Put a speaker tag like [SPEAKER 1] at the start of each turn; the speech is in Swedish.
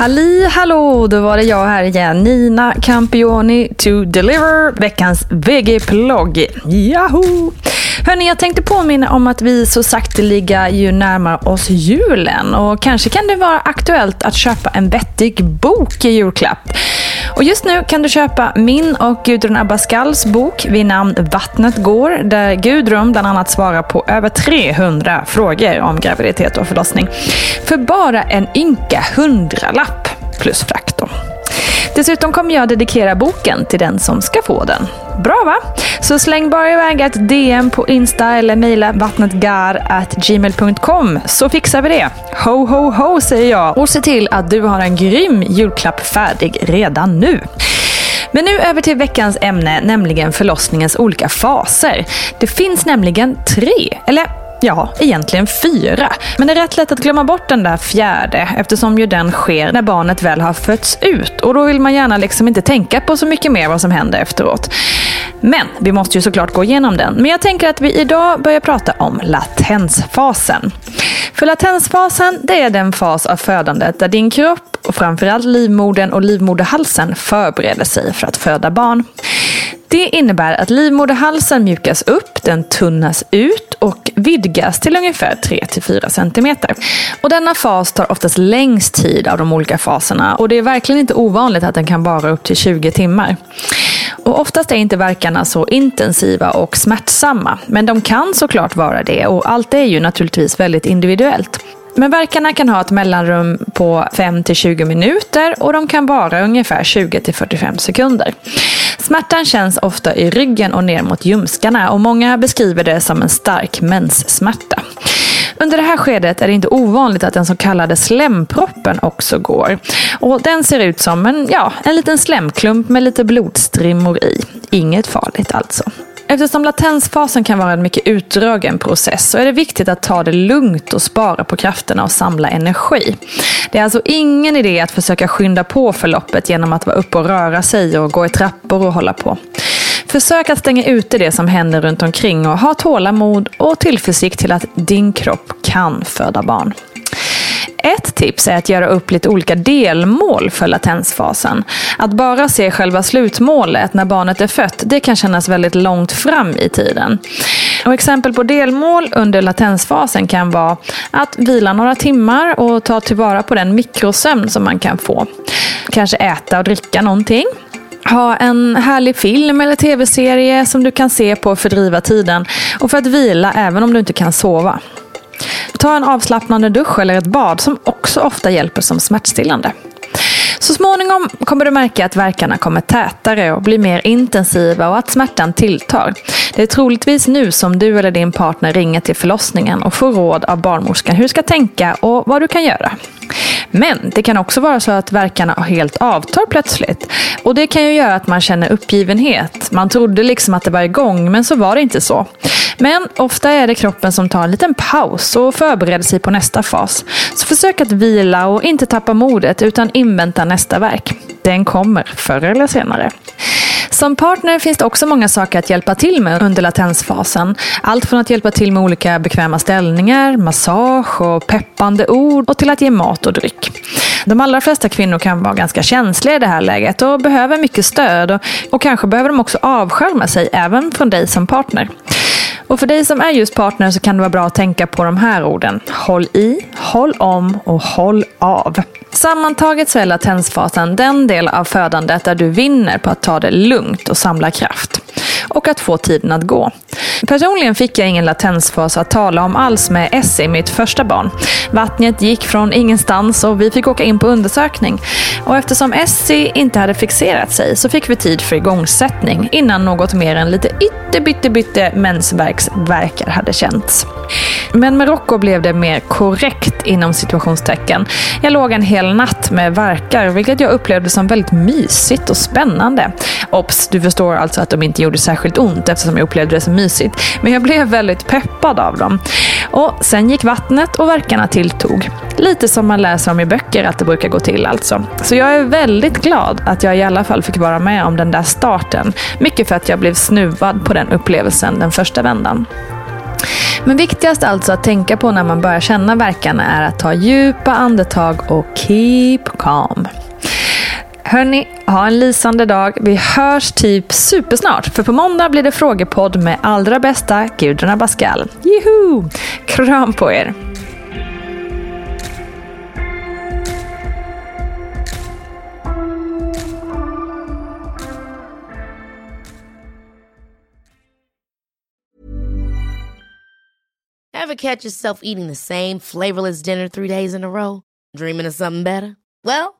[SPEAKER 1] Halli hallå, då var det jag här igen. Nina Campioni to deliver veckans VG-plogg. Yahoo! Hörni, jag tänkte påminna om att vi så sakteliga ju närmar oss julen och kanske kan det vara aktuellt att köpa en vettig bok i julklapp. Och just nu kan du köpa min och Gudrun Abascals bok vid namn Vattnet går, där Gudrun bland annat svarar på över 300 frågor om graviditet och förlossning. För bara en ynka hundralapp plus frakt. Dessutom kommer jag dedikera boken till den som ska få den. Bra va? Så släng bara iväg ett DM på Insta eller mejla vattnetgar.gmail.com så fixar vi det. Ho, ho, ho säger jag och se till att du har en grym julklapp färdig redan nu. Men nu över till veckans ämne, nämligen förlossningens olika faser. Det finns nämligen tre, eller Ja, egentligen fyra. Men det är rätt lätt att glömma bort den där fjärde eftersom ju den sker när barnet väl har fötts ut och då vill man gärna liksom inte tänka på så mycket mer vad som händer efteråt. Men vi måste ju såklart gå igenom den. Men jag tänker att vi idag börjar prata om latensfasen. För latensfasen, det är den fas av födandet där din kropp och framförallt livmodern och livmoderhalsen förbereder sig för att föda barn. Det innebär att livmoderhalsen mjukas upp, den tunnas ut och vidgas till ungefär 3-4 cm. Och denna fas tar oftast längst tid av de olika faserna och det är verkligen inte ovanligt att den kan vara upp till 20 timmar. Och oftast är inte verkarna så intensiva och smärtsamma, men de kan såklart vara det och allt är ju naturligtvis väldigt individuellt. Men verkarna kan ha ett mellanrum på 5-20 minuter och de kan vara ungefär 20-45 sekunder. Smärtan känns ofta i ryggen och ner mot ljumskarna och många beskriver det som en stark menssmärta. Under det här skedet är det inte ovanligt att den så kallade slemproppen också går. Och den ser ut som en, ja, en liten slemklump med lite blodstrimmor i. Inget farligt alltså. Eftersom latensfasen kan vara en mycket utdragen process så är det viktigt att ta det lugnt och spara på krafterna och samla energi. Det är alltså ingen idé att försöka skynda på förloppet genom att vara uppe och röra sig och gå i trappor och hålla på. Försök att stänga ute det som händer runt omkring och ha tålamod och tillförsikt till att din kropp kan föda barn. Ett tips är att göra upp lite olika delmål för latensfasen. Att bara se själva slutmålet när barnet är fött, det kan kännas väldigt långt fram i tiden. Och exempel på delmål under latensfasen kan vara att vila några timmar och ta tillvara på den mikrosömn som man kan få. Kanske äta och dricka någonting. Ha en härlig film eller tv-serie som du kan se på för att fördriva tiden och för att vila även om du inte kan sova. Ta en avslappnande dusch eller ett bad som också ofta hjälper som smärtstillande. Så småningom kommer du märka att verkarna kommer tätare och blir mer intensiva och att smärtan tilltar. Det är troligtvis nu som du eller din partner ringer till förlossningen och får råd av barnmorskan hur du ska tänka och vad du kan göra. Men det kan också vara så att verkarna helt avtar plötsligt. Och det kan ju göra att man känner uppgivenhet. Man trodde liksom att det var igång, men så var det inte så. Men ofta är det kroppen som tar en liten paus och förbereder sig på nästa fas. Så försök att vila och inte tappa modet utan invänta nästa verk. Den kommer förr eller senare. Som partner finns det också många saker att hjälpa till med under latensfasen. Allt från att hjälpa till med olika bekväma ställningar, massage och peppande ord och till att ge mat och dryck. De allra flesta kvinnor kan vara ganska känsliga i det här läget och behöver mycket stöd och, och kanske behöver de också avskärma sig även från dig som partner. Och för dig som är just partner så kan det vara bra att tänka på de här orden. Håll i, håll om och håll av. Sammantaget så är latensfasen den del av födandet där du vinner på att ta det lugnt och samla kraft. Och att få tiden att gå. Personligen fick jag ingen latensfas att tala om alls med Essie, mitt första barn. Vattnet gick från ingenstans och vi fick åka in på undersökning. Och eftersom Essie inte hade fixerat sig så fick vi tid för igångsättning innan något mer än lite ytterbyttebytte mensvärksverkar hade känts. Men med Rocco blev det mer korrekt inom situationstecken. Jag låg en hel natt med verkar, vilket jag upplevde som väldigt mysigt och spännande. Ops, du förstår alltså att de inte gjorde särskilt ont eftersom jag upplevde det som mysigt. Men jag blev väldigt peppad av dem. Och sen gick vattnet och verkarna tilltog. Lite som man läser om i böcker att det brukar gå till alltså. Så jag är väldigt glad att jag i alla fall fick vara med om den där starten. Mycket för att jag blev snuvad på den upplevelsen den första vändan. Men viktigast alltså att tänka på när man börjar känna verkarna är att ta djupa andetag och keep calm. Hörni, ha en lysande dag. Vi hörs typ supersnart. För på måndag blir det frågepodd med allra bästa Gudrun Abascal. Juhu! Kram på er!
[SPEAKER 2] Ever catch yourself eating the same flavorless dinner three days in a row? Dreaming of something better? Well,